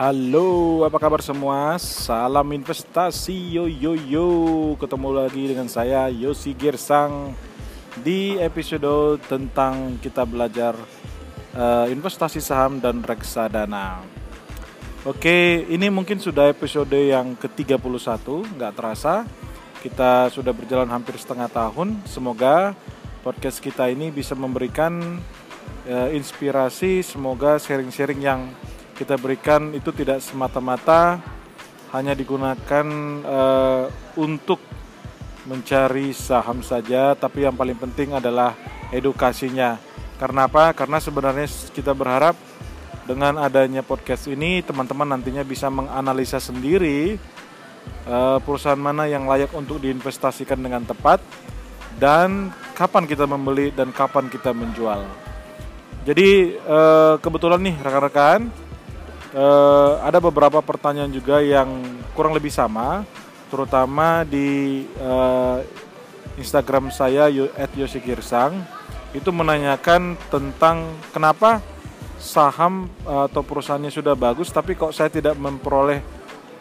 Halo, apa kabar semua? Salam investasi, yo yo yo. Ketemu lagi dengan saya Yosi Girsang di episode tentang kita belajar uh, investasi saham dan reksadana. Oke, ini mungkin sudah episode yang ke-31, nggak terasa. Kita sudah berjalan hampir setengah tahun. Semoga podcast kita ini bisa memberikan uh, inspirasi, semoga sharing-sharing yang kita berikan itu tidak semata-mata hanya digunakan uh, untuk mencari saham saja, tapi yang paling penting adalah edukasinya. Karena apa? Karena sebenarnya kita berharap dengan adanya podcast ini teman-teman nantinya bisa menganalisa sendiri uh, perusahaan mana yang layak untuk diinvestasikan dengan tepat dan kapan kita membeli dan kapan kita menjual. Jadi uh, kebetulan nih rekan-rekan uh, ada beberapa pertanyaan juga yang kurang lebih sama, terutama di uh, Instagram saya @yosigirsang itu menanyakan tentang kenapa saham uh, atau perusahaannya sudah bagus tapi kok saya tidak memperoleh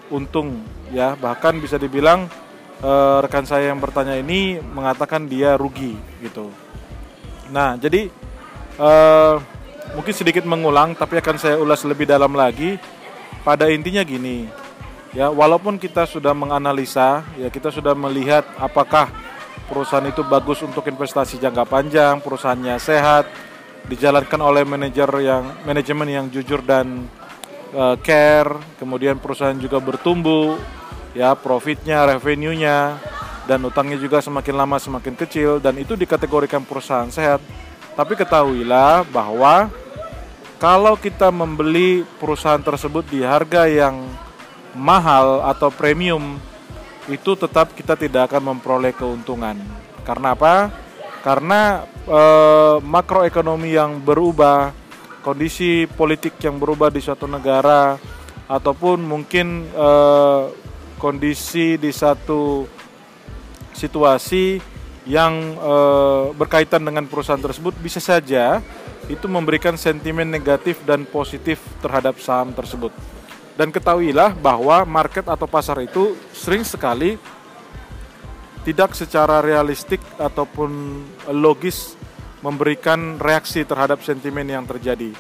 untung ya bahkan bisa dibilang uh, rekan saya yang bertanya ini mengatakan dia rugi gitu. Nah jadi uh, mungkin sedikit mengulang tapi akan saya ulas lebih dalam lagi. Pada intinya gini, ya walaupun kita sudah menganalisa, ya kita sudah melihat apakah perusahaan itu bagus untuk investasi jangka panjang, perusahaannya sehat, dijalankan oleh manajer yang manajemen yang jujur dan uh, care, kemudian perusahaan juga bertumbuh, ya profitnya, revenue-nya, dan utangnya juga semakin lama semakin kecil dan itu dikategorikan perusahaan sehat tapi ketahuilah bahwa kalau kita membeli perusahaan tersebut di harga yang mahal atau premium itu tetap kita tidak akan memperoleh keuntungan. Karena apa? Karena e, makroekonomi yang berubah, kondisi politik yang berubah di suatu negara ataupun mungkin e, kondisi di satu situasi yang e, berkaitan dengan perusahaan tersebut bisa saja itu memberikan sentimen negatif dan positif terhadap saham tersebut. Dan ketahuilah bahwa market atau pasar itu sering sekali tidak secara realistik ataupun logis memberikan reaksi terhadap sentimen yang terjadi.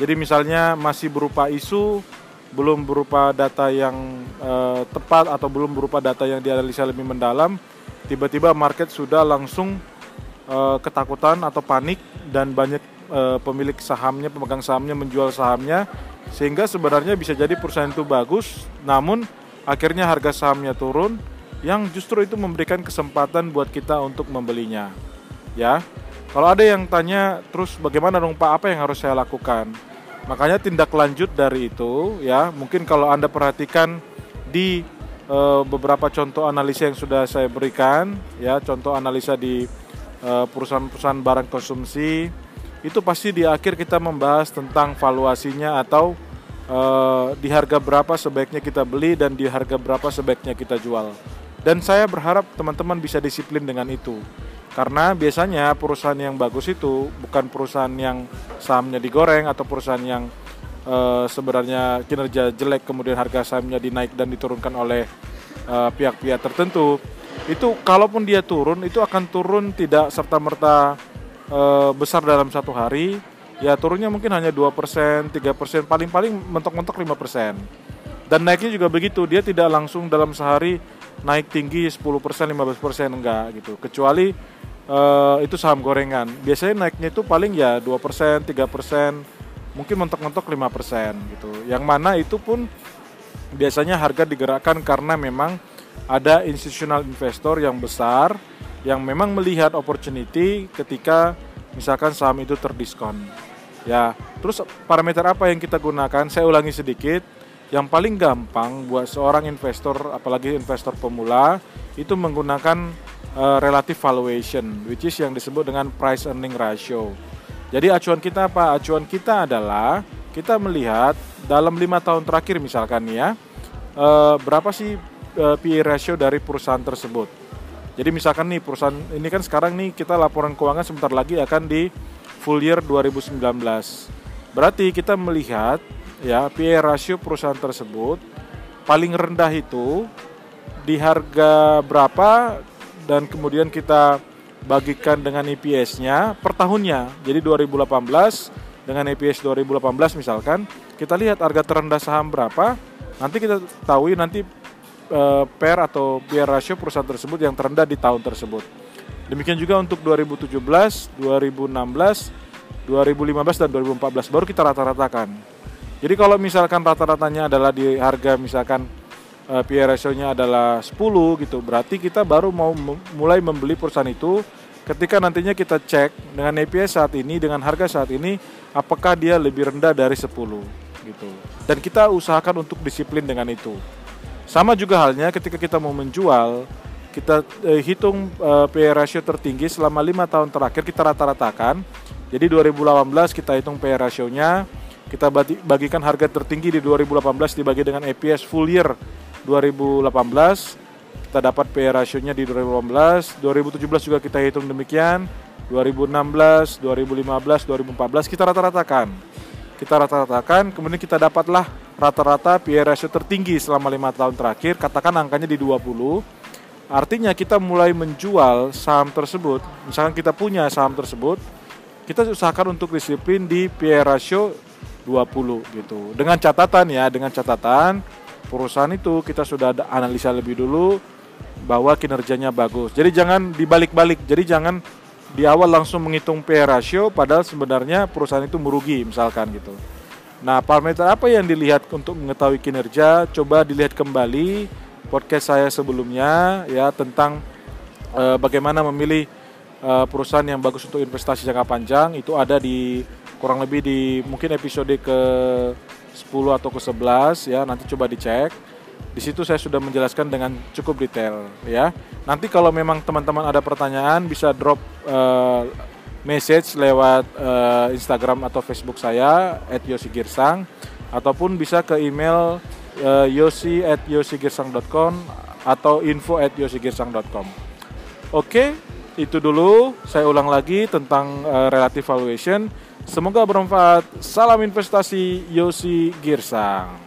Jadi misalnya masih berupa isu, belum berupa data yang e, tepat atau belum berupa data yang dianalisa lebih mendalam, tiba-tiba market sudah langsung uh, ketakutan atau panik dan banyak uh, pemilik sahamnya, pemegang sahamnya menjual sahamnya sehingga sebenarnya bisa jadi perusahaan itu bagus namun akhirnya harga sahamnya turun yang justru itu memberikan kesempatan buat kita untuk membelinya. Ya. Kalau ada yang tanya terus bagaimana dong Pak apa yang harus saya lakukan? Makanya tindak lanjut dari itu ya, mungkin kalau Anda perhatikan di uh, beberapa contoh analisa yang sudah saya berikan ya contoh analisa di eh, perusahaan-perusahaan barang konsumsi itu pasti di akhir kita membahas tentang valuasinya atau uh, di harga berapa sebaiknya kita beli dan di harga berapa sebaiknya kita jual. Dan saya berharap teman-teman bisa disiplin dengan itu. Karena biasanya perusahaan yang bagus itu bukan perusahaan yang sahamnya digoreng atau perusahaan yang uh, sebenarnya kinerja jelek kemudian harga sahamnya dinaik dan diturunkan oleh eh, pihak-pihak uh, tertentu. Itu kalaupun dia turun itu akan turun tidak serta merta uh, besar dalam satu hari. Ya turunnya mungkin hanya dua persen tiga persen paling paling mentok-mentok 5% dan naiknya juga begitu dia tidak langsung dalam sehari naik tinggi 10% 15% enggak gitu. Kecuali uh, itu saham gorengan. Biasanya naiknya itu paling ya 2% 3% mungkin mentok-mentok 5% gitu. Yang mana itu pun biasanya harga digerakkan karena memang ada institutional investor yang besar yang memang melihat opportunity ketika misalkan saham itu terdiskon. Ya, terus parameter apa yang kita gunakan? Saya ulangi sedikit. Yang paling gampang buat seorang investor, apalagi investor pemula, itu menggunakan uh, relative valuation, which is yang disebut dengan price earning ratio. Jadi acuan kita apa? Acuan kita adalah kita melihat dalam lima tahun terakhir misalkan ya e, berapa sih e, eh, PE ratio dari perusahaan tersebut. Jadi misalkan nih perusahaan ini kan sekarang nih kita laporan keuangan sebentar lagi akan di full year 2019. Berarti kita melihat ya PE rasio perusahaan tersebut paling rendah itu di harga berapa dan kemudian kita bagikan dengan EPS-nya per tahunnya. Jadi 2018 dengan EPS 2018 misalkan, kita lihat harga terendah saham berapa, nanti kita tahu nanti uh, PER atau PER ratio perusahaan tersebut yang terendah di tahun tersebut. Demikian juga untuk 2017, 2016, 2015 dan 2014 baru kita rata-ratakan. Jadi kalau misalkan rata-ratanya adalah di harga misalkan uh, eh, PE ratio-nya adalah 10 gitu. Berarti kita baru mau mulai membeli perusahaan itu ketika nantinya kita cek dengan EPS saat ini dengan harga saat ini apakah dia lebih rendah dari 10 gitu. Dan kita usahakan untuk disiplin dengan itu. Sama juga halnya ketika kita mau menjual, kita eh, hitung eh, PE ratio tertinggi selama lima tahun terakhir kita rata-ratakan. Jadi 2018 kita hitung PE rasionya, kita bagikan harga tertinggi di 2018 dibagi dengan EPS full year 2018 kita dapat PE rasionya di 2018 2017 juga kita hitung demikian 2016 2015 2014 kita rata-ratakan. Kita rata-ratakan kemudian kita dapatlah rata-rata PE ratio tertinggi selama lima tahun terakhir katakan angkanya di 20 artinya kita mulai menjual saham tersebut misalkan kita punya saham tersebut kita usahakan untuk disiplin di PE ratio 20 gitu. Dengan catatan ya dengan catatan perusahaan itu kita sudah ada analisa lebih dulu bahwa kinerjanya bagus. Jadi jangan dibalik-balik. Jadi jangan di awal langsung menghitung P ratio padahal sebenarnya perusahaan itu merugi misalkan gitu. Nah, parameter apa yang dilihat untuk mengetahui kinerja? Coba dilihat kembali podcast saya sebelumnya ya tentang uh, bagaimana memilih uh, perusahaan yang bagus untuk investasi jangka panjang itu ada di kurang lebih di mungkin episode ke 10 atau ke 11 ya nanti coba dicek. Di situ saya sudah menjelaskan dengan cukup detail ya. Nanti kalau memang teman-teman ada pertanyaan bisa drop uh, message lewat uh, Instagram atau Facebook saya @yosigirsang ataupun bisa ke email uh, yosi at yosigirsang.com atau info at yosigirsang.com oke itu dulu. Saya ulang lagi tentang uh, relative valuation Semoga bermanfaat. Salam investasi Yosi Girsang.